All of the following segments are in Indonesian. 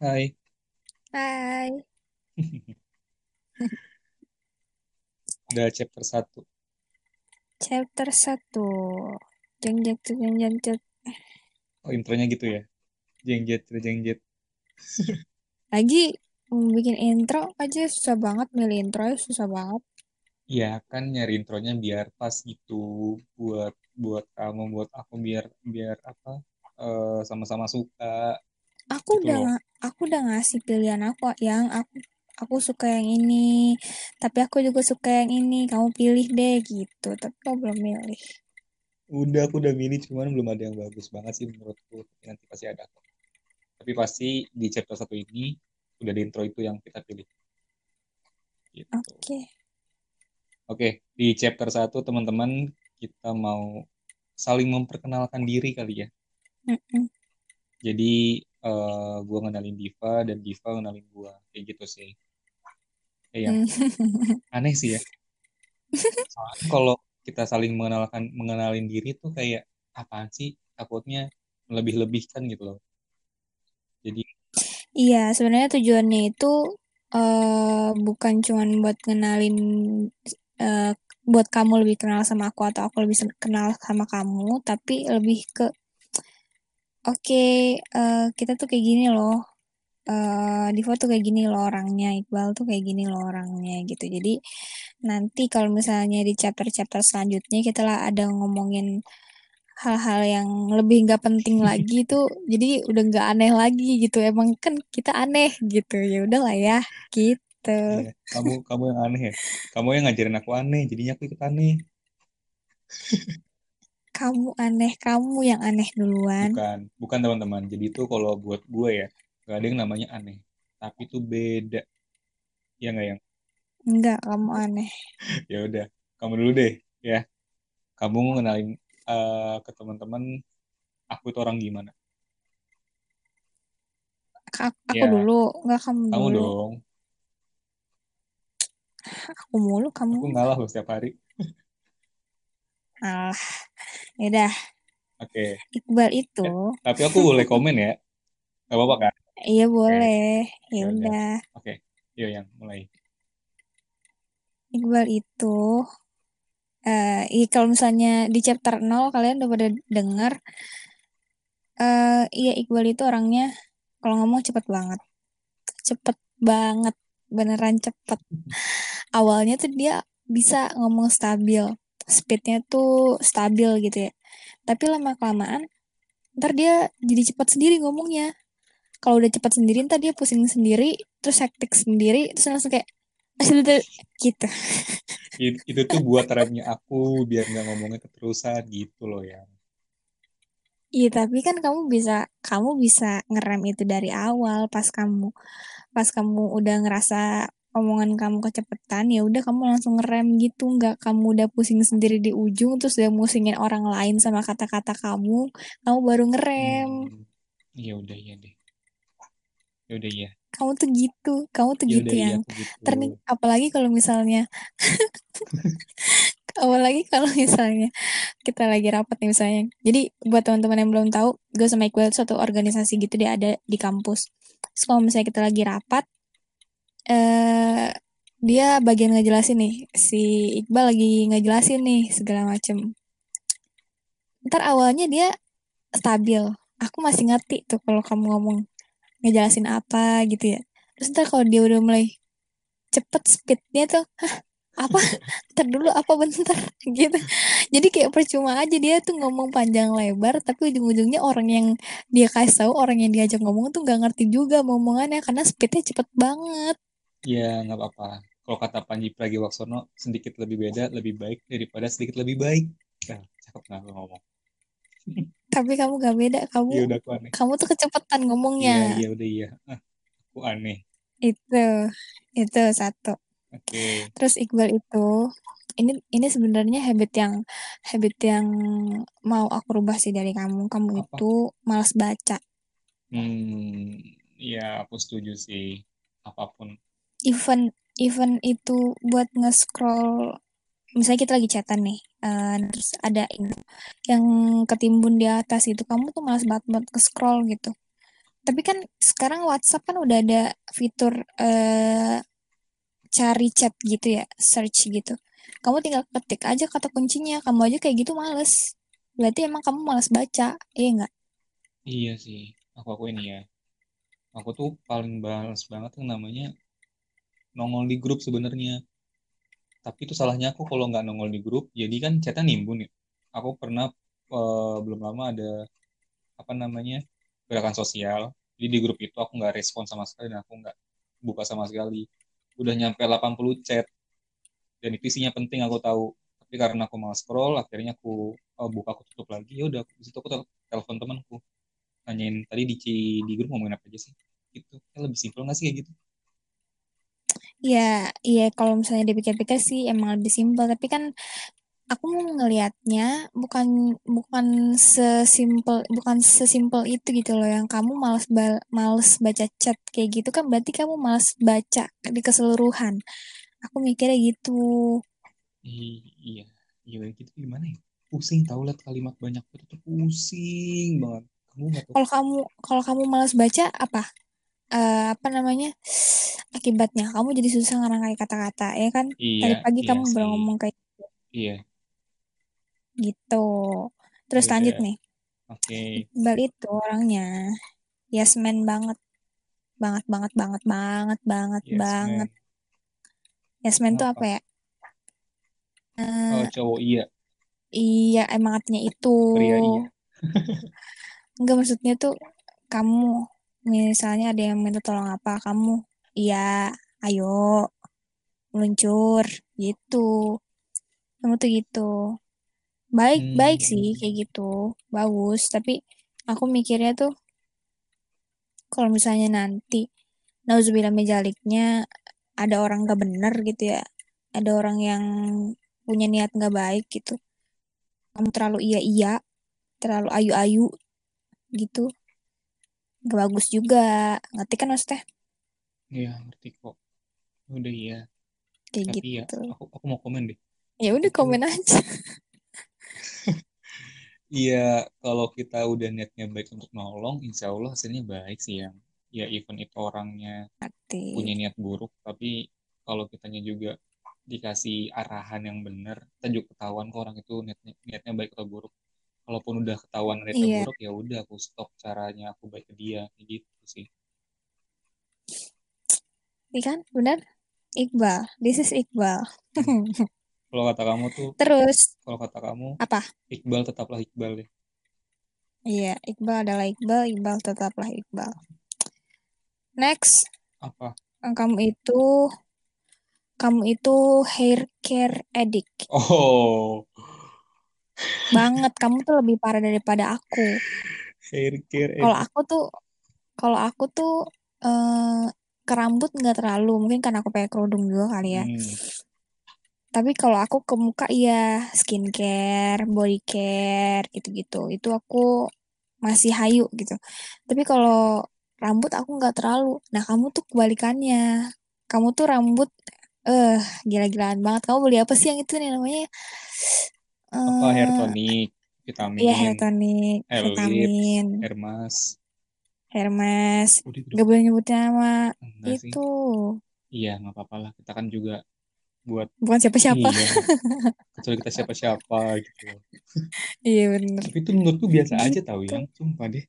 Hai. Hai, Udah chapter satu. chapter satu. Jeng jeng jeng jeng. Oh, intronya gitu ya. Jeng jet, jeng jet. Lagi bikin intro aja susah banget, milih intro aja susah banget. Ya kan nyari intronya biar pas gitu buat buat kamu, buat aku biar biar apa eh, sama-sama suka Aku gitu udah loh. aku udah ngasih pilihan aku yang aku aku suka yang ini, tapi aku juga suka yang ini. Kamu pilih deh gitu. Tapi kamu belum milih. Udah aku udah milih cuman belum ada yang bagus banget sih menurutku. Nanti pasti ada. Tapi pasti di chapter satu ini udah di intro itu yang kita pilih gitu. Oke. Oke, di chapter satu teman-teman kita mau saling memperkenalkan diri kali ya. Mm-mm. Jadi eh gue ngenalin Diva dan Diva ngenalin gue kayak gitu sih. Eh, yang aneh sih ya. Soalnya kalau kita saling mengenalkan mengenalin diri tuh kayak apaan sih? Takutnya melebih-lebihkan gitu loh. Jadi Iya, sebenarnya tujuannya itu eh bukan cuman buat ngenalin eh, buat kamu lebih kenal sama aku atau aku lebih kenal sama kamu, tapi lebih ke oke eh, kita tuh kayak gini loh. eh Diva tuh kayak gini loh orangnya, Iqbal tuh kayak gini loh orangnya gitu. Jadi nanti kalau misalnya di chapter-chapter selanjutnya kita lah ada ngomongin hal-hal yang lebih nggak penting lagi tuh jadi udah nggak aneh lagi gitu emang kan kita aneh gitu ya udahlah ya gitu iya, kamu kamu yang aneh ya. Kamu yang ngajarin aku aneh, jadinya aku ikut aneh. kamu aneh kamu yang aneh duluan Bukan, bukan teman-teman. Jadi itu kalau buat gue ya, gak ada yang namanya aneh. Tapi itu beda. Ya nggak yang? enggak kamu aneh Ya udah, kamu dulu deh ya. Kamu ngenalin eh, ke teman-teman aku itu orang gimana? Ka- aku Ya, dulu enggak kamu kamu dulu dong. aku mulu kamu Aku ngalah loh setiap hari. Alah ya udah Oke. Iqbal itu Eh, tapi aku boleh komen ya. Gak apa-apa kan? iya boleh ya Ya udah. Oke. Yuk yang mulai. Iqbal itu eh i- kalau misalnya di chapter nol kalian udah pada denger eh iya Iqbal itu orangnya kalau ngomong cepet banget cepet banget beneran cepet awalnya tuh dia bisa ngomong stabil speednya tuh stabil gitu ya. Tapi lama kelamaan ntar dia jadi cepat sendiri ngomongnya. Kalau udah cepat sendiri ntar dia pusing sendiri terus hektik sendiri terus langsung kayak asli gitu. It- Itu tuh buat remnya aku biar nggak ngomongnya keterusan gitu loh ya. Iya tapi kan kamu bisa kamu bisa ngerem itu dari awal pas kamu pas kamu udah ngerasa omongan kamu kecepatan ya udah kamu langsung ngerem gitu nggak kamu udah pusing sendiri di ujung terus udah musingin orang lain sama kata-kata kamu kamu baru ngerem Hmm. Ya udah ya deh. Ya udah ya. kamu tuh gitu kamu tuh Ya gitu iya yang gitu. ternik apalagi kalau misalnya apalagi kalau misalnya kita lagi rapat nih misalnya jadi buat teman-teman yang belum tahu gue sama Iqbal tuh satu organisasi gitu dia ada di kampus terus kalau misalnya kita lagi rapat eh dia bagian ngejelasin nih si Iqbal lagi ngejelasin nih segala macem. Ntar awalnya dia stabil. Aku masih ngerti tuh kalau kamu ngomong ngejelasin apa gitu ya. Terus ntar kalau dia udah mulai cepet speednya tuh apa? Ntar dulu apa bentar? Gitu. Jadi kayak percuma aja dia tuh ngomong panjang lebar tapi ujung-ujungnya orang yang dia kasih tahu orang yang diajak ngomong tuh nggak ngerti juga mau omongannya karena speednya cepet banget Ya nggak apa-apa. Kalau kata Panji Pragiwaksono, sedikit lebih beda lebih baik daripada sedikit lebih baik. Nah, cakep nggak ngomong? tapi kamu gak beda kamu Iya udah aku aneh. kamu tuh kecepatan ngomongnya Iya iya udah iya. Ah, aku aneh. itu itu satu Oke. terus Iqbal itu ini ini sebenarnya habit yang habit yang mau aku rubah sih dari kamu kamu Apa? itu malas baca Hmm. Ya aku setuju sih. Apa pun. Even even itu buat nge-scroll misalnya kita lagi chatan nih eh, terus ada yang ketimbun di atas itu kamu tuh malas banget buat nge-scroll gitu Tapi kan sekarang WhatsApp kan udah ada fitur eh, cari chat gitu ya, search gitu. Kamu tinggal ketik aja kata kuncinya. Kamu aja kayak gitu males. Berarti emang kamu males baca, iya nggak? Iya sih, aku aku ini ya. Aku tuh paling balas banget yang namanya nongol di grup sebenarnya. Tapi itu salahnya aku kalau nggak nongol di grup, jadi kan chatnya nimbun ya. Aku pernah eh, belum lama ada apa namanya gerakan sosial. Jadi di grup itu aku nggak respon sama sekali dan aku nggak buka sama sekali. Udah nyampe 80 chat dan itu isinya penting aku tahu. Tapi karena aku malas scroll, akhirnya aku eh, buka aku tutup lagi. Ya udah di situ aku tel- telepon temanku nanyain tadi di di grup ngomongin apa aja sih? Gitu. Kayak lebih simpel nggak sih kayak gitu? Iya, iya kalau misalnya dipikir-pikir sih emang lebih simpel. Tapi kan aku mau ngelihatnya bukan bukan sesimpel bukan sesimpel itu gitu loh yang kamu males ba- males baca chat kayak gitu kan berarti kamu males baca di keseluruhan. Aku mikirnya gitu. I- iya, iya gitu gimana ya? Pusing tahu lihat kalimat banyak itu pusing banget. Kamu? Kalau kamu kalau kamu males baca apa? Eh, apa namanya? Akibatnya kamu jadi susah ngerangkai kata-kata, ya kan? Iya, Tadi pagi iya kamu sih. ngomong kayak Iya, gitu. Terus lanjut udah. nih. Oke, Iqbal itu orangnya yes man banget, banget banget banget banget banget yes banget. man. Yes man tuh apa ya? Oh, Eh, cowok iya, iya emang artinya itu. pria iya. Enggak maksudnya tuh kamu misalnya ada yang minta tolong apa, kamu iya, ayo meluncur gitu. Kamu tuh gitu. Baik baik sih Hmm, kayak gitu, bagus. Tapi aku mikirnya tuh kalau misalnya nanti nauzubillah mejaliknya ada orang gak bener gitu ya, ada orang yang punya niat gak baik gitu. Kamu terlalu iya-iya, terlalu ayu-ayu gitu, gak bagus juga. Ngerti kan maksudnya? iya ngerti kok. Udah iya. Kayak Tapi ya, gitu. aku aku mau komen deh. Ya udah komen aja. Iya, kalau kita udah niatnya baik untuk nolong, insya Allah hasilnya baik sih yang ya even itu orangnya punya Ngerti. niat buruk, tapi kalau kitanya juga dikasih arahan yang benar, kita juga ketahuan kok orang itu niatnya, niatnya baik atau buruk. Kalaupun udah ketahuan niatnya Iya, buruk, ya udah aku stop caranya, aku baik ke dia, gitu sih. iya kan? Benar? Iqbal. This is Iqbal. Kalau kata kamu tuh, Terus kalau kata kamu, apa? Iqbal tetaplah Iqbal deh. Iya, Iqbal adalah Iqbal, Iqbal tetaplah Iqbal. Next, Apa? kamu itu kamu itu hair care addict Oh, banget. Kamu tuh lebih parah daripada aku. care Kalau aku tuh kalau aku tuh eh ke rambut nggak terlalu, mungkin karena aku pakai kerudung juga kali ya. Hmm. Tapi kalau aku ke muka iya skincare, body care gitu-gitu. Itu aku masih hayu gitu. Tapi kalau rambut aku nggak terlalu. Nah, kamu tuh kebalikannya. Kamu tuh rambut eh gila-gilaan banget. Kamu beli apa sih yang itu nih namanya? Apa hair Eh tonic, iya vitamin, hair tonic, hair lips, vitamin, hair mask. hair mask. Udah gitu. Gak boleh nyebutin nama Enggak sih. itu. Iya, nggak apa-apa lah. Kita kan juga buat Bukan siapa-siapa. iya. Kecuali kita siapa-siapa gitu. Iya bener. Tapi itu menurutku biasa aja tau Gitu. yang, sumpah deh.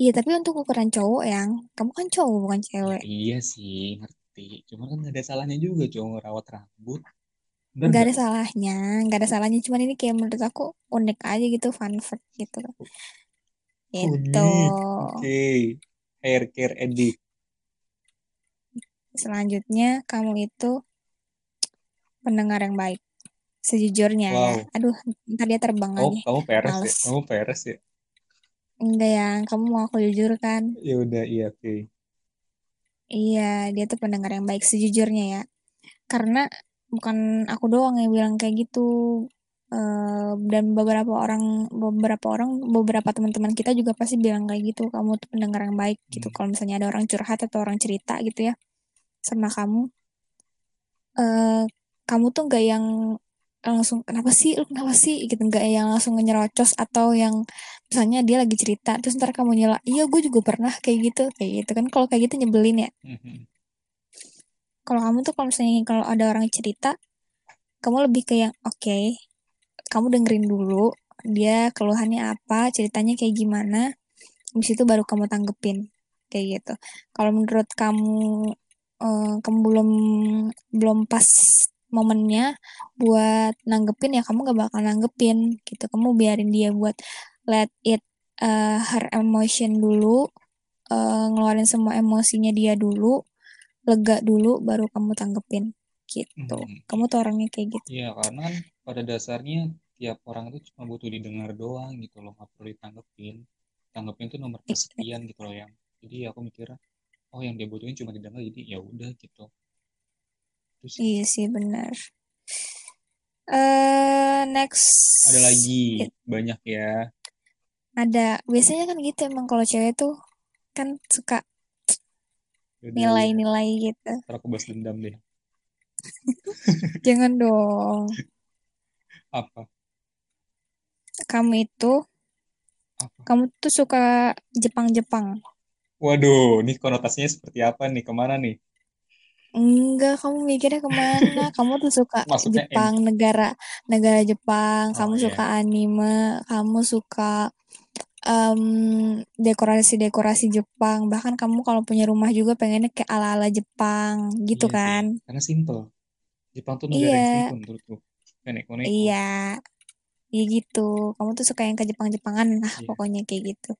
Iya tapi untuk ukuran cowok yang kamu kan cowok bukan Ya, cewek. iya sih, ngerti. Cuma kan nggak ada salahnya juga cowok ngerawat rambut. Nggak nggak? ada salahnya nggak ada salahnya cuman ini kayak menurut aku unik aja gitu fun fact gitu itu. Oke. Hair care edit. selanjutnya kamu itu pendengar yang baik sejujurnya ya Wow. aduh ntar dia terbang Kamu, lagi kamu peres ya? males Kamu peres ya? enggak yang kamu mau aku jujur kan Ya udah, iya oke. iya dia tuh pendengar yang baik sejujurnya ya karena bukan aku doang yang bilang kayak gitu. Eh, dan beberapa orang beberapa orang beberapa teman-teman kita juga pasti bilang kayak gitu kamu tuh pendengar yang baik gitu. Hmm. kalau misalnya ada orang curhat atau orang cerita gitu ya sama kamu eh kamu tuh nggak yang langsung kenapa sih? Lu kenapa sih? Gitu. Nggak yang langsung nyerocos atau yang misalnya dia lagi cerita terus ntar kamu nyela iya gue juga pernah kayak gitu. Kayak gitu kan. Kalau kayak gitu nyebelin ya. Mhm. Kalau kamu tuh kalau misalnya kalau ada orang cerita kamu lebih ke yang oke kamu dengerin dulu dia keluhannya apa ceritanya kayak gimana habis itu baru kamu tanggepin kayak gitu. Kalau menurut kamu eh, kamu belum belum pas momennya buat nanggepin ya kamu gak bakal nanggepin gitu. Kamu biarin dia buat let it eh, her emotion dulu eh, ngeluarin semua emosinya dia dulu lega dulu baru kamu tanggepin gitu Mhm. kamu tuh orangnya kayak gitu Iya, karena kan pada dasarnya tiap orang itu cuma butuh didengar doang gitu loh, nggak perlu ditanggepin. Tanggepin itu nomor kesekian gitu loh yang. Jadi aku mikirnya, oh yang dia butuhin cuma didengar, jadi ya udah gitu. Terus iya sih benar eh next ada lagi banyak ya. ada biasanya kan gitu emang kalau cewek tuh kan suka. Nilai-nilai gitu Ntar aku balas dendam deh. jangan dong Apa? kamu itu Apa? kamu tuh suka Jepang-Jepang Waduh, ini konotasinya seperti apa nih? Ke mana nih? enggak kamu mikirnya ke mana kamu tuh suka Maksudnya em Jepang negara negara Jepang Oh kamu iya. suka anime kamu suka em, dekorasi-dekorasi Jepang bahkan kamu kalau punya rumah juga pengennya kayak ala-ala Jepang gitu Iya kan karena simple. Jepang tuh negara yang iya simple menurutku. Kayak neko-neko. iya iya gitu kamu tuh suka yang ke Jepang-Jepangan lah Iya. pokoknya kayak gitu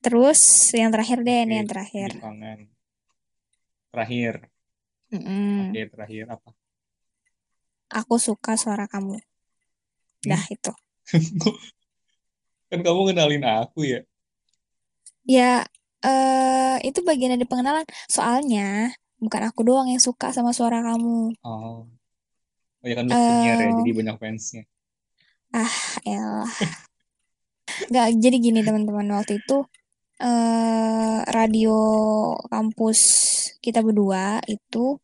terus yang terakhir deh nih yang terakhir Jepangan. Terakhir. Mm-mm. Oke, terakhir apa? aku suka suara kamu dah itu kan kamu kenalin aku ya. ya eh itu bagian dari pengenalan soalnya bukan aku doang yang suka sama suara kamu Oh. Oh ya kan lu penyiar ya, eh jadi banyak fansnya. ah elah nggak jadi gini teman-teman waktu itu eh radio kampus kita berdua itu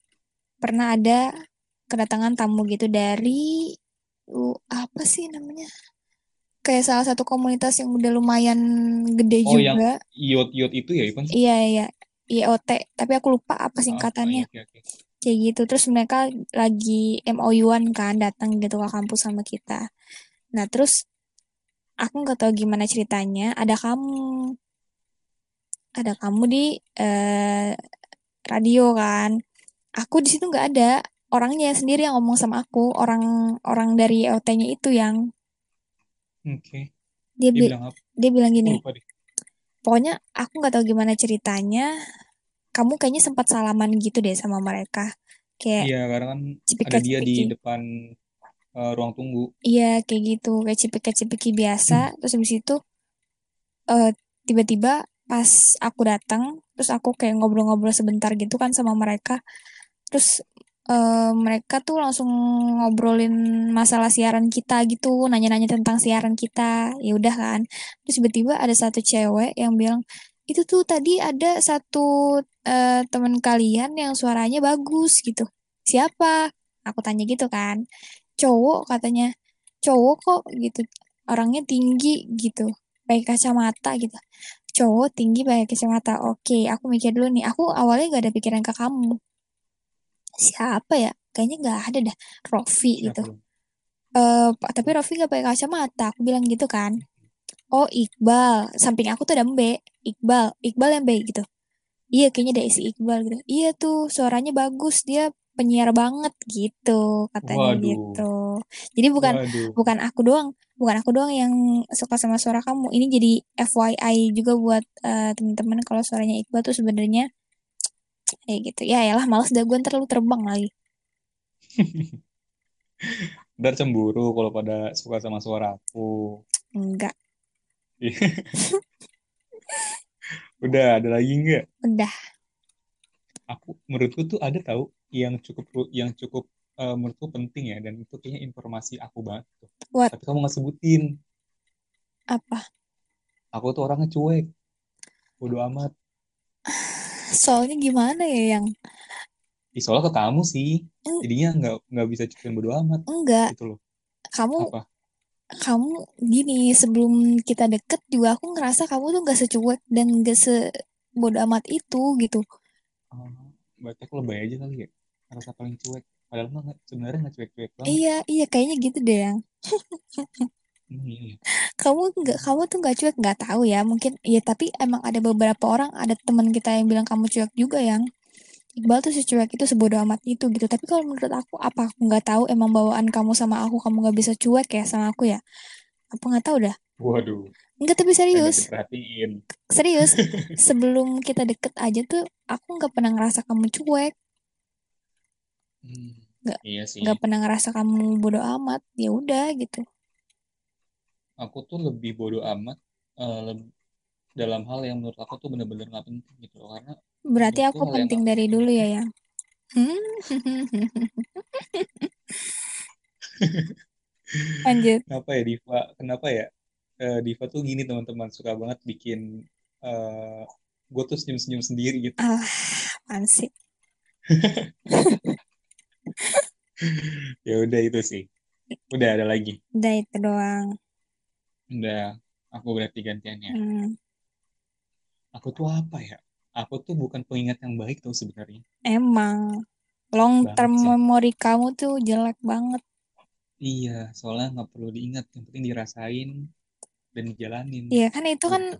pernah ada kedatangan tamu gitu dari uh, apa sih namanya kayak salah satu komunitas yang udah lumayan gede Oh yang juga iot-iot itu ya, Ivan? iya iya. IoT tapi aku lupa apa Oh, oh singkatannya. iya, oke, oke. kayak gitu. Terus mereka lagi MOU-an kan datang gitu ke kampus sama kita. Nah terus aku nggak tahu gimana ceritanya. Ada kamu ada kamu di eh, radio kan. Aku di situ nggak ada. Orangnya sendiri yang ngomong sama aku. Orang orang dari IoT-nya itu yang Oke. dia Dia bi- bilang apa? dia bilang gini lupa deh. pokoknya aku nggak tahu gimana ceritanya kamu kayaknya sempat salaman gitu deh sama mereka kayak Iya, karena kan ada dia di depan eh, ruang tunggu. iya kayak gitu kayak cipika-cipiki biasa terus habis itu eh, tiba-tiba pas aku datang terus aku kayak ngobrol-ngobrol sebentar gitu kan sama mereka terus eh, mereka tuh langsung ngobrolin masalah siaran kita gitu nanya-nanya tentang siaran kita. Ya udah kan. Terus tiba-tiba ada satu cewek yang bilang itu tuh tadi ada satu eh, teman kalian yang suaranya bagus gitu. Siapa? Aku tanya gitu kan. Cowok katanya. Cowok kok gitu. Orangnya tinggi gitu. Pakai kacamata gitu. Cowok tinggi pakai kacamata. Oke aku mikir dulu nih. Aku awalnya gak ada pikiran ke kamu siapa ya? Kayaknya nggak ada dah. Rofi Siapa gitu. Eh Pak, tapi Rofi nggak pakai kacamata. Aku bilang gitu kan. Oh Iqbal. Samping aku tuh ada Mbe. Iqbal. Iqbal yang Mbe gitu. Iya kayaknya ada si Iqbal gitu. Iya tuh suaranya bagus. Dia penyiar banget gitu katanya Waduh. gitu. Jadi bukan Waduh. bukan aku doang. Bukan aku doang yang suka sama suara kamu. Ini jadi FYI juga buat eh, teman-teman kalau suaranya Iqbal tuh sebenarnya kayak gitu ya elah males dah gue ntar lu terbang lagi Ntar cemburu kalau pada suka sama suara aku. enggak Udah, ada lagi nggak? udah Aku, menurutku tuh ada tahu yang cukup yang cukup eh, menurutku penting ya dan itu kayaknya informasi aku banget tuh. What? Tapi kamu nggak sebutin. apa Aku tuh orangnya cuek. Bodoh amat. Soalnya gimana ya yang Ih, soalnya ke kamu sih. Eng- Jadinya nggak nggak bisa cuekin bodoh amat enggak gitu loh. kamu Apa? kamu gini sebelum kita deket juga aku ngerasa kamu tuh gak secuek dan gak sebodoh amat itu gitu Oh, berarti aku lebay aja kali ya. Rasa paling cuek. Padahal mah nggak- sebenarnya nggak cuek-cuek banget. iya iya kayaknya gitu deh yang Hmm, iya. kamu nggak kamu tuh nggak cuek nggak tahu ya mungkin ya tapi emang ada beberapa orang ada teman kita yang bilang kamu cuek juga yang Iqbal tuh secuek itu sebodoh amat itu gitu. Tapi kalau menurut aku apa aku nggak tahu emang bawaan kamu sama aku kamu nggak bisa cuek ya sama aku ya? Apa nggak tahu dah. Waduh, Enggak tapi nggak serius. serius sebelum kita deket aja tuh aku nggak pernah ngerasa kamu cuek. Hmm, nggak iya sih. nggak pernah ngerasa kamu bodoh amat ya udah gitu Aku tuh lebih bodoh amat leb- dalam hal yang menurut aku tuh bener-bener nggak penting gitu loh. Karena berarti aku yang penting dari penting dulu ya hmm? lanjut kenapa ya Diva? Kenapa ya? Eh, Diva tuh gini teman-teman suka banget bikin eh gue tuh senyum-senyum sendiri gitu. ah apaan sih Ya udah itu sih. Udah ada lagi. udah itu doang Udah aku berarti gantiannya. hmm. Aku tuh apa ya? Aku tuh bukan pengingat yang baik tuh sebenarnya. emang long term Banget sih. memory kamu tuh jelek banget Iya, soalnya nggak perlu diingat, yang penting dirasain dan dijalanin Iya kan itu kan gitu.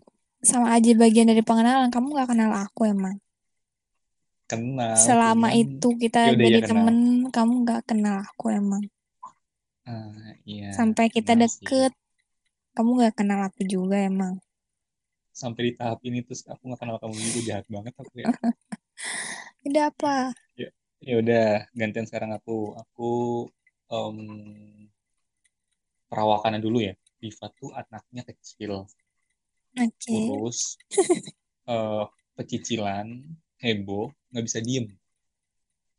sama aja bagian dari pengenalan kamu nggak kenal aku emang Kenal, selama cuman itu kita ya udah ya jadi kenal. temen kamu nggak kenal aku emang Ah, iya, sampai kita kenal sih. Kamu nggak kenal aku juga emang Sampai di tahap ini terus aku nggak kenal kamu juga jahat banget aku ya. udah apa Ya, ya udah gantian sekarang aku. Aku em, perawakannya dulu ya. Diva tuh anaknya kecil, oke kurus, eh, pecicilan, heboh, nggak bisa diem.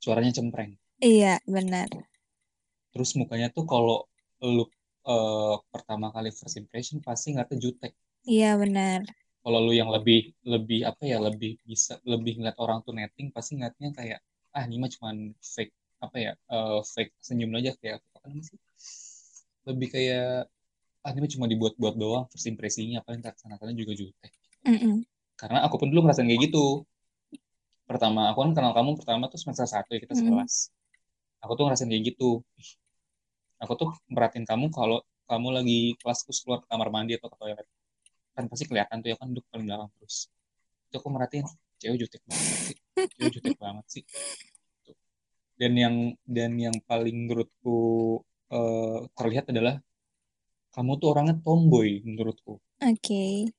Suaranya cempreng. iya benar Terus mukanya tuh kalau lu eh, pertama kali first impression pasti ngeliatnya jutek. iya benar Kalau lu yang lebih lebih apa ya lebih bisa lebih ngeliat orang tuh netting pasti ngeliatnya kayak ah ini mah cuman fake apa ya eh, fake senyum aja kayak apa namanya sih? Lebih kayak ah ini mah cuma dibuat-buat doang first impresinya paling tak sana juga jutek. Mm-mm. Karena aku pun dulu ngerasain kayak gitu. Pertama aku kan kenal kamu pertama tuh semester satu ya kita Mm-mm. sekelas. Aku tuh ngerasain kayak gitu. Aku tuh merhatiin kamu kalau kamu lagi kelas terus keluar ke kamar mandi atau ke toilet. Kan pasti kelihatan tuh ya kan duduk paling belakang terus. Itu aku merhatiin cewek jutek banget sih. Cewek jutek banget sih. Tuh. dan yang dan yang paling menurutku eh, terlihat adalah kamu tuh orangnya tomboy menurutku. Oke.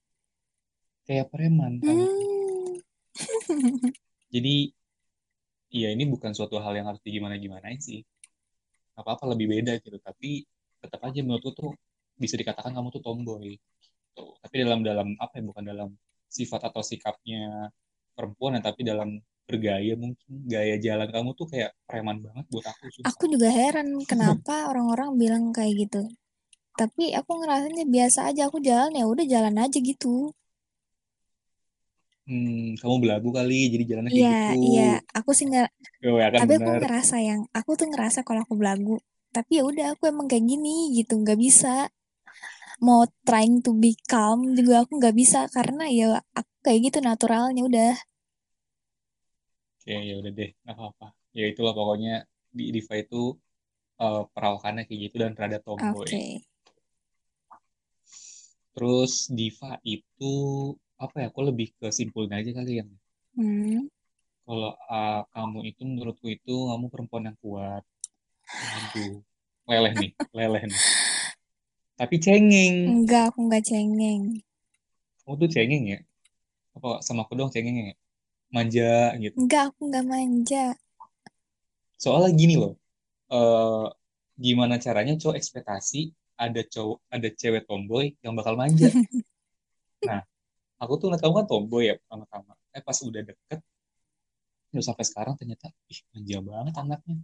Kayak preman kamu hmm. jadi ya ini bukan suatu hal yang harus digimana-gimanain sih apa-apa lebih beda gitu. Tapi tetap aja menurutku tuh bisa dikatakan kamu tuh tomboy Tuh. tapi dalam dalam apa ya bukan dalam sifat atau sikapnya perempuan ya tapi dalam bergaya mungkin. Gaya jalan kamu tuh kayak preman banget buat aku sumpah. Aku juga heran kenapa orang-orang bilang kayak gitu. Tapi aku ngerasanya biasa aja aku jalan ya udah jalan aja gitu hmm, kamu belagu kali jadi jalannya kayak iya gitu. iya. Aku sih nggak oh ya kan tapi aku bener ngerasa yang aku tuh ngerasa kalau aku belagu tapi ya udah aku emang kayak gini gitu nggak bisa. Mau trying to be calm juga aku nggak bisa karena ya aku kayak gitu naturalnya udah. Oke ya udah deh nggak apa-apa. Ya itulah pokoknya di Diva itu eh, perawakannya kayak gitu dan rada tomboy. Oke. Terus Diva itu apa ya aku lebih ke simpulnya aja kali yang hmm. kalau ah, kamu itu menurutku itu kamu perempuan yang kuat. Aduh leleh nih leleh nih. Tapi cengeng. Enggak aku nggak cengeng. Kamu tuh cengeng ya? Apa sama aku dong cengeng ya? Manja gitu. Enggak aku nggak manja. Soalnya gini loh eh gimana caranya cowok ekspektasi ada cowok ada cewek tomboy yang bakal manja? Nah aku tuh ngeliat kamu kan tomboy ya pertama-tama eh pas udah deket udah sampai sekarang ternyata ih manja banget anaknya.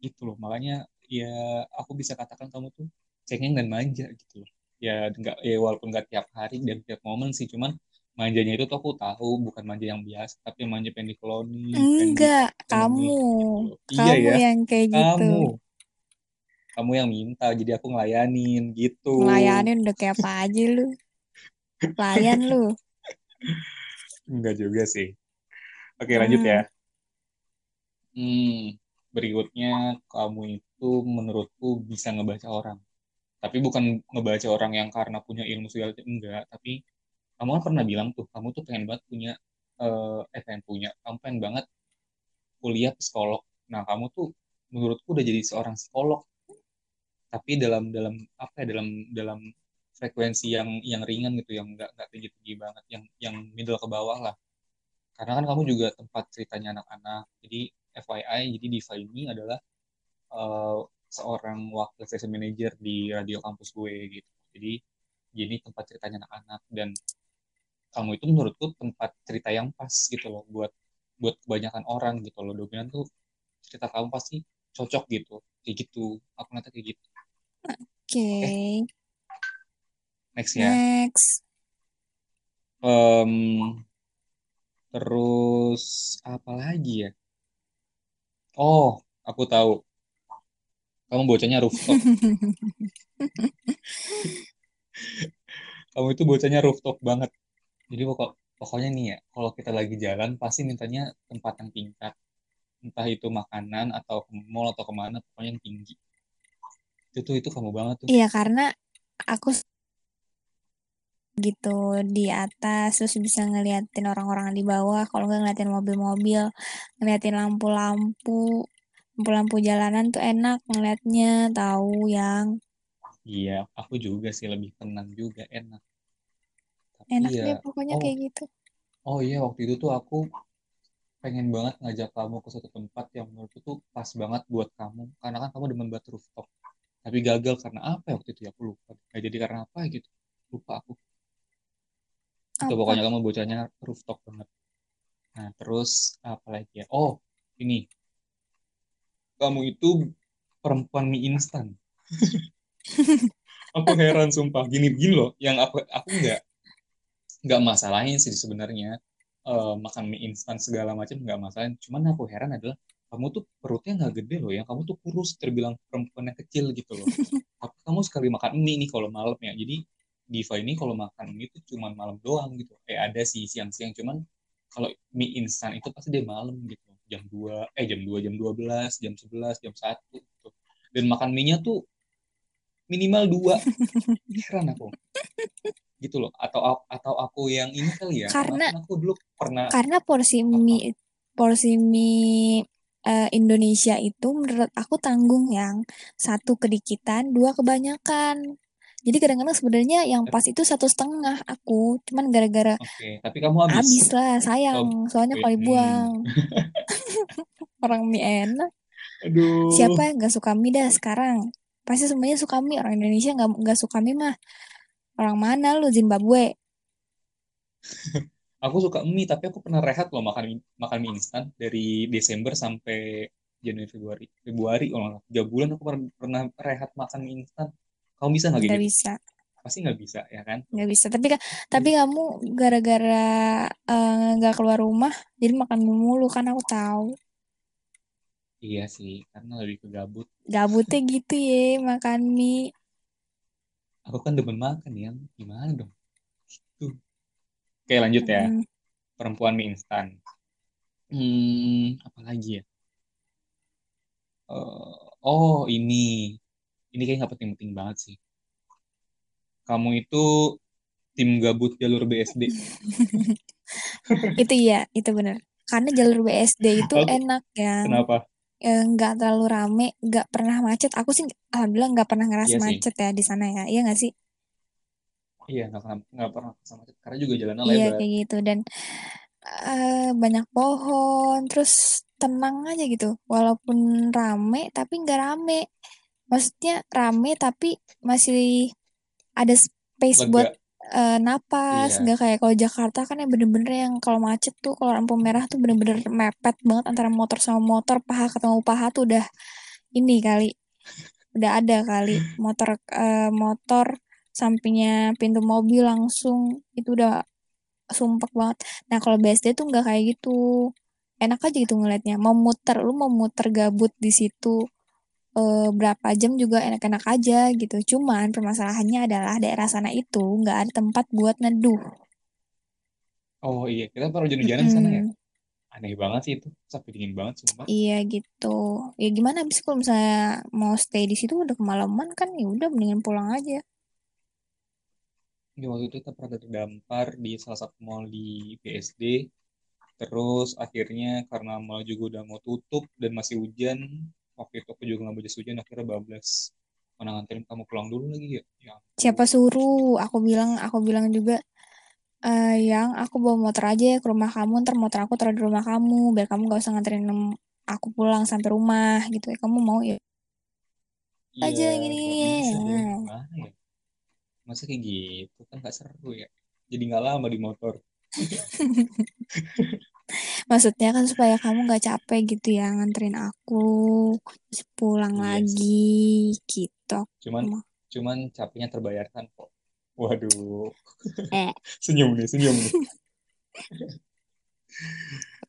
Gitu loh. Makanya ya aku bisa katakan kamu tuh cengeng dan manja gitu loh. Ya enggak ya walaupun nggak tiap hari dan tiap momen sih cuman manjanya itu tuh aku tahu bukan manja yang biasa tapi manja pengen dikeloni pengen di enggak temenin kamu. gitu iya kamu ya yang kayak gitu. kamu. Kamu yang minta jadi aku ngelayanin gitu. Ngelayanin udah kayak apa aja lu layan lu. Enggak juga sih. Oke lanjut ya. Hmm, berikutnya kamu itu menurutku bisa ngebaca orang. Tapi bukan ngebaca orang yang karena punya ilmu segala enggak. Tapi kamu kan pernah bilang tuh kamu tuh pengen banget punya eh, eh pengen punya kamu pengen banget kuliah psikolog. Nah kamu tuh menurutku udah jadi seorang psikolog. Tapi dalam dalam apa ya dalam dalam frekuensi yang yang ringan gitu yang nggak nggak tinggi tinggi banget yang yang middle ke bawah lah. Karena kan kamu juga tempat ceritanya anak-anak. Jadi FYI jadi Diva ini adalah uh, seorang wakil station manager di radio kampus gue gitu. Jadi jadi tempat ceritanya anak-anak. Dan kamu itu menurutku tempat cerita yang pas gitu loh buat buat kebanyakan orang gitu loh. Dominan tuh cerita kamu pasti cocok gitu kayak gitu. Aku nanti kayak gitu. Oke. Okay. eh, next ya. Next. Um, terus apa lagi ya? Oh aku tahu. Kamu bocahnya rooftop. Kamu itu bocahnya rooftop banget. Jadi pokok pokoknya nih ya kalau kita lagi jalan pasti mintanya tempat yang tingkat entah itu makanan atau ke mall atau ke mana pokoknya yang tinggi. Itu tuh itu kamu banget tuh. Iya karena aku gitu di atas terus bisa ngeliatin orang-orang di bawah kalau nggak ngeliatin mobil-mobil ngeliatin lampu-lampu lampu-lampu jalanan tuh enak ngeliatnya tahu yang iya aku juga sih lebih tenang juga enak. Tapi enak ya, deh pokoknya oh, kayak gitu. oh iya waktu itu tuh aku pengen banget ngajak kamu ke suatu tempat yang menurutku tuh pas banget buat kamu karena kan kamu demen banget rooftop. Tapi gagal karena apa ya waktu itu ya? Aku lupa. Nggak jadi karena apa gitu. Lupa aku itu pokoknya kamu bocahnya rooftop banget. Nah terus apa lagi ya? Oh ini. Kamu itu perempuan mie instan. Aku heran sumpah. Gini gini loh. Yang aku aku nggak nggak masalahin sih sebenarnya. Uh, makan mie instan segala macam nggak masalah cuman aku heran adalah kamu tuh perutnya nggak gede loh yang kamu tuh kurus terbilang perempuan yang kecil gitu loh. Tapi kamu sekali makan mie nih kalau malam ya. Jadi Diva ini kalau makan mie itu cuma malam doang gitu. Kayak ada sih siang-siang cuman kalau mie instan itu pasti dia malam gitu. Jam 2 eh jam 2 jam 12 jam 11 jam 1 gitu. dan makan mie-nya tuh minimal dua. Heran aku. Gitu loh. Atau atau aku yang ini kali ya. Karena, aku dulu pernah karena porsi apa? mie porsi mie uh, Indonesia itu menurut aku tanggung yang satu kedikitan dua kebanyakan jadi kadang-kadang sebenarnya yang pas itu satu setengah aku, cuman gara-gara tapi kamu habis. Habis lah, sayang. Oh, soalnya kalau dibuang. orang mie enak. Aduh. Siapa yang nggak suka mie dah sekarang? Pasti semuanya suka mie. Orang Indonesia nggak nggak suka mie mah. Orang mana lu Zimbabwe? aku suka mie, tapi aku pernah rehat loh makan makan mie instan dari Desember sampai Januari Februari. Februari oh, tiga bulan aku pernah, pernah rehat makan mie instan kamu bisa nggak gitu? bisa. Pasti nggak bisa, ya kan? Nggak bisa. Tapi kan, tapi kamu gara-gara eh, nggak uh, keluar rumah, jadi makan mulu kan aku tahu. Iya sih, karena lebih ke gabut. Gabutnya gitu ya, makan mie. Aku kan demen makan ya, gimana dong? Gitu. Oke lanjut ya. Hmm. Perempuan mie instan. Hmm, apa lagi ya? Uh, oh ini ini kayak nggak penting-penting banget sih. Kamu itu tim gabut jalur BSD. itu iya, itu benar. Karena jalur BSD itu enak ya. Kenapa? nggak terlalu rame, nggak pernah macet. Aku sih alhamdulillah nggak pernah ngerasa iya macet ya di sana ya. Iya nggak sih? Iya nggak pernah nggak pernah macet karena juga jalannya iya, lebar. Iya kayak gitu dan uh, banyak pohon, terus tenang aja gitu. Walaupun rame tapi nggak rame maksudnya rame tapi masih ada space Lega. buat uh, napas. Iya. nggak kayak kalau Jakarta kan yang bener-bener yang kalau macet tuh kalau lampu merah tuh bener-bener mepet banget antara motor sama motor. Paha ketemu paha tuh udah ini kali. Udah ada kali. Motor uh, motor sampingnya pintu mobil langsung. Itu udah sumpek banget. Nah kalau BSD tuh nggak kayak gitu. Enak aja gitu ngeliatnya. Mau muter lu mau muter gabut di situ uh, berapa jam juga enak-enak aja gitu. Cuman permasalahannya adalah daerah sana itu nggak ada tempat buat neduh. Oh iya, kita baru hujan-hujanan di sana ya. Aneh banget sih itu, sampai dingin banget sumpah. Iya gitu. Ya gimana abis kalau misalnya mau stay di situ udah kemalaman kan ya udah mendingan pulang aja. Di waktu itu kita pernah terdampar di salah satu mall di BSD. Terus akhirnya karena mall juga udah mau tutup dan masih hujan, waktu itu aku juga nggak mau jas hujan, akhirnya bablas. Mana nganterin kamu pulang dulu lagi ya? Ya Siapa suruh? Aku bilang, aku bilang juga eh yang aku bawa motor aja ya ke rumah kamu, ntar motor aku taruh di rumah kamu, biar kamu gak usah nganterin aku pulang sampai rumah gitu ya. Kamu mau ya Iya, aja gini. Gimana ya? Masa kayak gitu kan nggak seru ya? Jadi nggak lama di motor. Maksudnya kan supaya kamu gak capek gitu ya nganterin aku, terus pulang Iya lagi gitu. Cuman cuman capeknya terbayarkan kok. Waduh, Eh, senyum nih, senyum nih.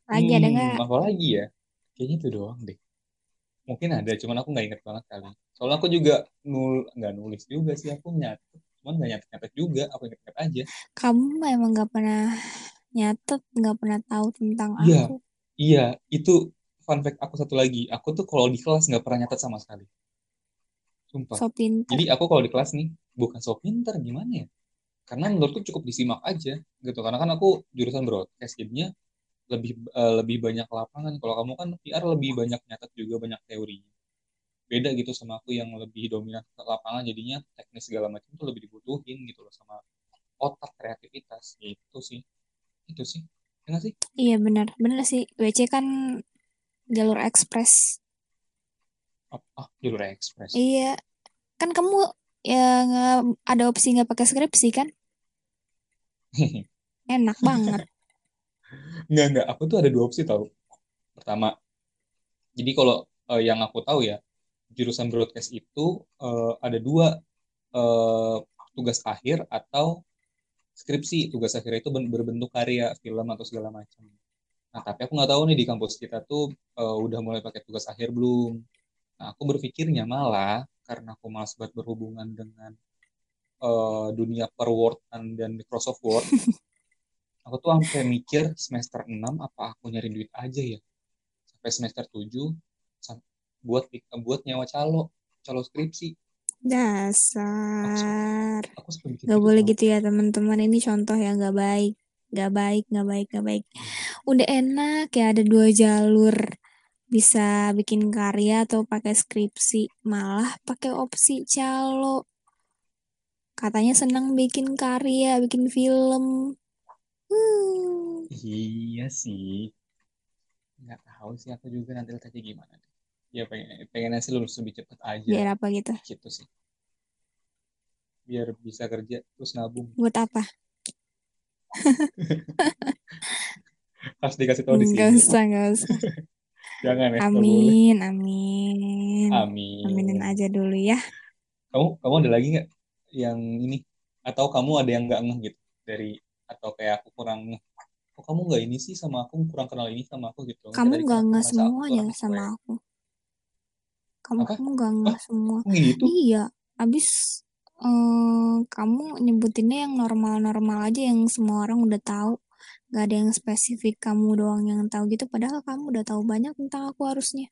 lagi ada nggak? Hmm, apa lagi ya? Kayaknya itu doang deh. Mungkin ada, cuman aku nggak inget banget kali. Soalnya aku juga nul nggak nulis juga sih, aku nyatet. Cuman nggak nyatet-nyatet juga, aku inget-inget aja. Kamu emang gak pernah nyatet, gak pernah tahu tentang Iya, aku. iya, itu fun fact aku satu lagi. Aku tuh kalau di kelas nggak pernah nyatet sama sekali. Sumpah. So pinter. Jadi aku kalau di kelas nih, bukan so pinter, gimana ya? Karena menurutku cukup disimak aja, gitu. Karena kan aku jurusan broadcast, jadinya lebih eh, lebih banyak lapangan. Kalau kamu kan PR lebih banyak nyatet juga banyak teorinya. Beda gitu sama aku yang lebih dominan ke lapangan, jadinya teknis segala macam tuh lebih dibutuhin gitu loh sama otak kreativitas. Gitu sih. Itu sih. Ya nggak sih? Iya benar, benar sih. WC kan jalur ekspres. Ah, ah, jalur ekspres. Iya, kan kamu ya nggak ada opsi nggak pakai skripsi kan? Enak banget. Enggak, enggak. Aku tuh ada dua opsi tau. Pertama, jadi kalau eh, yang aku tahu ya, jurusan broadcast itu eh, ada dua eh, tugas akhir atau skripsi. Tugas akhir itu ben- berbentuk karya, film atau segala macam. Nah, tapi aku nggak tahu nih di kampus kita tuh eh, udah mulai pakai tugas akhir belum. Nah, aku berpikirnya malah karena aku malas banget berhubungan dengan eh, dunia perwordan dan Microsoft Word, aku tuh sampai mikir semester 6 apa aku nyari duit aja ya. Sampai semester 7 sam- buat buat nyawa calo, calo skripsi. Dasar. aku Gak gitu boleh gitu ya teman-teman. Ini contoh yang gak baik. Gak baik, gak baik, gak baik. Udah enak ya ada dua jalur. Bisa bikin karya atau pakai skripsi. Malah pakai opsi calo. Katanya senang bikin karya, bikin film. Hmm. Iya sih. Nggak tahu sih aku juga nanti letaknya gimana. Ya pengen pengennya sih lulus lebih cepat aja. Biar apa gitu? Gitu sih. Biar bisa kerja terus nabung. Buat apa? Harus dikasih tahu di Gak sini. usah, gak usah. Jangan ya, nggak boleh. Amin, amin. Aminin Amin. aja dulu ya. Kamu kamu ada lagi nggak yang ini? Atau kamu ada yang nggak ngeh gitu dari atau kayak aku kurang ngeh? Kok kamu nggak ini sih sama aku kurang kenal ini sama aku gitu? Kamu aku nggak aku tuh semuanya orangnya sama cuek. aku. Kamu Apa? kamu gak nggak semua. kok gitu? Iya, abis eh, kamu nyebutinnya yang normal-normal aja yang semua orang udah tahu. Gak ada yang spesifik kamu doang yang tahu gitu. Padahal kamu udah tahu banyak tentang aku harusnya.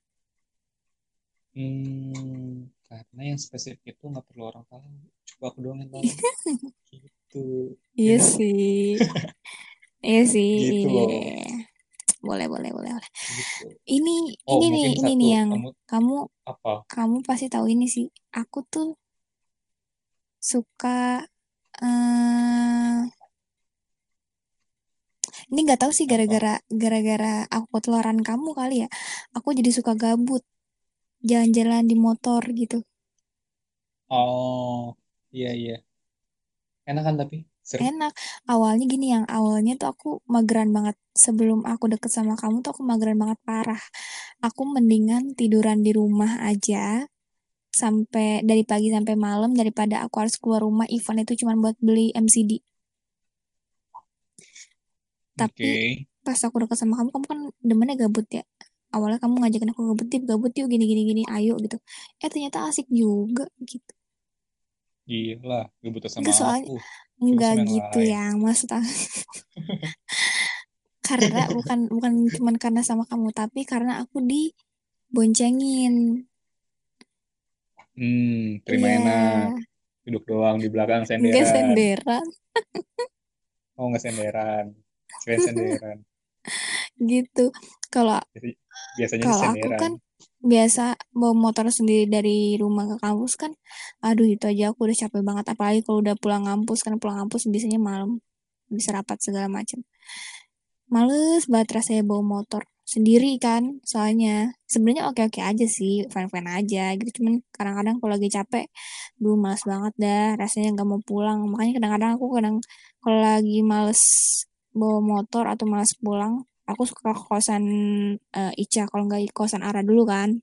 Hmm, karena yang spesifik itu nggak perlu orang tahu. Coba aku doang yang tahu. Gitu. Iya Ya nggak? sih. Iya sih. Gitu loh. Boleh, boleh, boleh, boleh. Gitu. Ini Oh, ini nih, ini nih yang Kamu kamu apa? kamu pasti tahu ini sih. Aku tuh suka eh ini nggak tahu sih gara-gara gara-gara aku ketularan kamu kali ya. Aku jadi suka gabut, jalan-jalan di motor gitu. Oh, iya iya. Enak kan tapi seru. Enak. Awalnya gini yang awalnya tuh aku mageran banget. Sebelum aku deket sama kamu tuh aku mageran banget parah. Aku mendingan tiduran di rumah aja sampai dari pagi sampai malam daripada aku harus keluar rumah event itu cuma buat beli MCD. Tapi Oke. pas aku deket sama kamu, kamu kan demennya gabut ya. awalnya kamu ngajakin aku gabut yuk gabut yuk gini gini gini ayo gitu eh ternyata asik juga gitu Gila, gak butuh sama enggak soalnya aku. Enggak gitu lain. ya maksud aku karena bukan bukan cuman karena sama kamu tapi karena aku diboncengin Hmm, terima iya enak. Duduk doang di belakang enggak senderan. senderan Oh, nggak senderan. Keren senderan. gitu kalau Biasa- Biasanya kalau aku senderan. kan biasa bawa motor sendiri dari rumah ke kampus kan aduh itu aja aku udah capek banget apalagi kalau udah pulang kampus kan pulang kampus biasanya malam bisa rapat segala macam. Males banget rasanya bawa motor sendiri kan soalnya sebenarnya oke-oke aja sih fine-fine aja gitu cuman kadang-kadang kalau lagi capek duh males banget dah rasanya nggak mau pulang. Makanya kadang-kadang aku kadang kalau lagi males bawa motor atau males pulang aku suka ke kosan eh, Ica kalau nggak kosan Ara dulu kan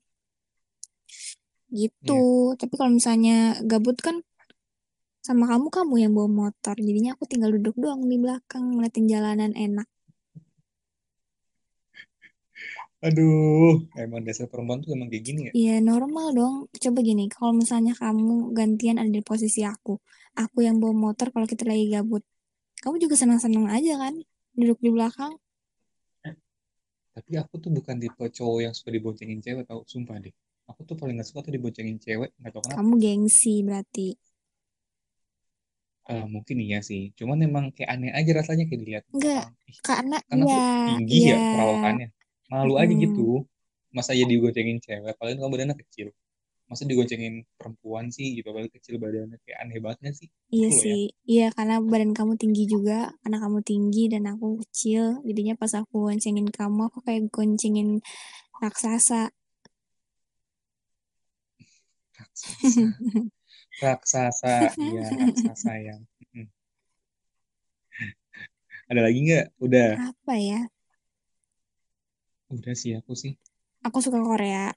gitu Iya. tapi kalau misalnya gabut kan sama kamu kamu yang bawa motor jadinya aku tinggal duduk doang di belakang ngeliatin jalanan enak Aduh, emang dasar perempuan tuh emang kayak gini ya. Iya normal dong. Coba gini, kalau misalnya kamu gantian ada di posisi aku, aku yang bawa motor kalau kita lagi gabut, kamu juga senang-senang aja kan, duduk di belakang. Tapi aku tuh bukan tipe cowok yang suka diboncengin cewek tau, sumpah deh. Aku tuh paling gak suka tuh diboncengin cewek, nggak tau kenapa. Kamu gengsi berarti. Eh, mungkin iya sih. Cuman emang kayak aneh aja rasanya kayak dilihat Enggak, karena aku iya, tinggi iya. ya perawakannya. Malu aja gitu. Masa ya digoncengin cewek, apalagi kamu badannya kecil. Masa digoncengin perempuan sih gitu, apalagi kecil badannya. Kayak aneh banget gak sih? Iya Gitu ya. sih, iya karena badan kamu tinggi juga, karena kamu tinggi dan aku kecil, jadinya pas aku goncengin kamu, aku kayak goncengin raksasa. Raksasa. Raksasa, iya raksasa yang. Ada lagi nggak? Udah. Apa ya? Udah sih aku sih. Aku suka Korea.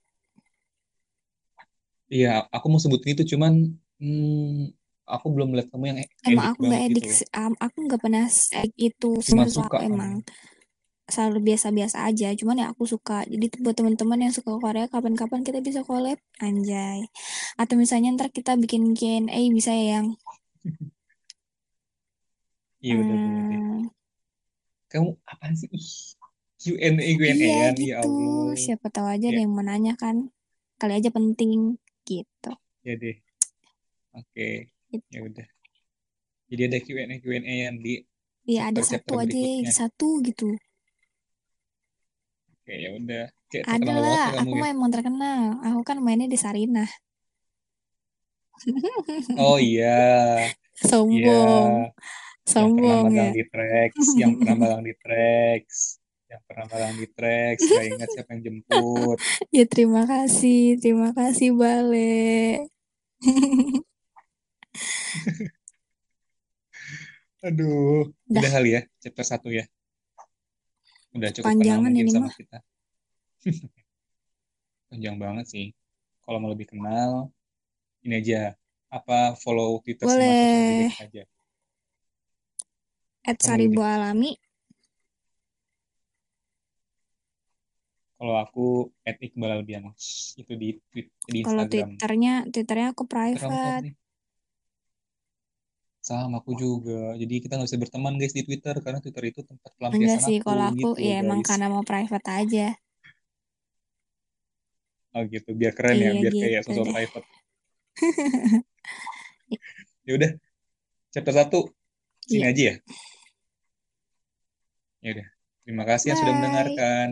Iya, aku mau sebutin itu cuman hmm, aku belum lihat kamu yang e- Emang edik aku nggak edik, gitu. Am- aku nggak pernah edik itu Cuma suka emang kamu. selalu biasa-biasa aja. Cuman ya aku suka. Jadi buat teman-teman yang suka Korea, kapan-kapan kita bisa collab, anjay. Atau misalnya ntar kita bikin Q&A bisa ya yang Iya udah hmm, Kamu apaan sih? Ih, Q&A Q&A iya ya gitu. Allah. Siapa tahu aja ada Ya, yang mau nanya kan. Kali aja penting gitu. ya deh. Oke, Gitu. ya udah. Jadi ada Q&A Q&A yang di Iya ada satu aja berikutnya. satu gitu. Oke, ya udah. Ada lah, ya aku ya. mah emang terkenal. Aku kan mainnya di Sarinah. Oh iya, iya. Sombong, Yang pernah sombong magang ya. di Trax, yang pernah magang di Trax, yang pernah magang di Trax. Gak ingat siapa yang jemput. Ya terima kasih, terima kasih Bale. Aduh, Dah, udah kali ya, chapter satu ya. Udah cukup kenal mungkin ini sama mah. kita. Panjang banget sih. Kalau mau lebih kenal, ini aja. Apa follow Twitter sama sosial media Boleh kita aja. at deh. Alami. Kalau aku at Iqbal Albian. Itu di tweet di Kalau Instagram. Twitternya, Twitternya aku Twitter private. Sama aku juga. Jadi kita nggak bisa berteman guys di Twitter karena Twitter itu tempat Enggak pelampiasan sih, aku kalau aku gitu ya emang guys. karena mau private aja. Oh gitu, biar keren ya, Iya biar kayak gitu sosok deh. private. Ya udah, chapter satu sini Iya, aja ya. Ya udah. Terima kasih yang sudah bye. mendengarkan.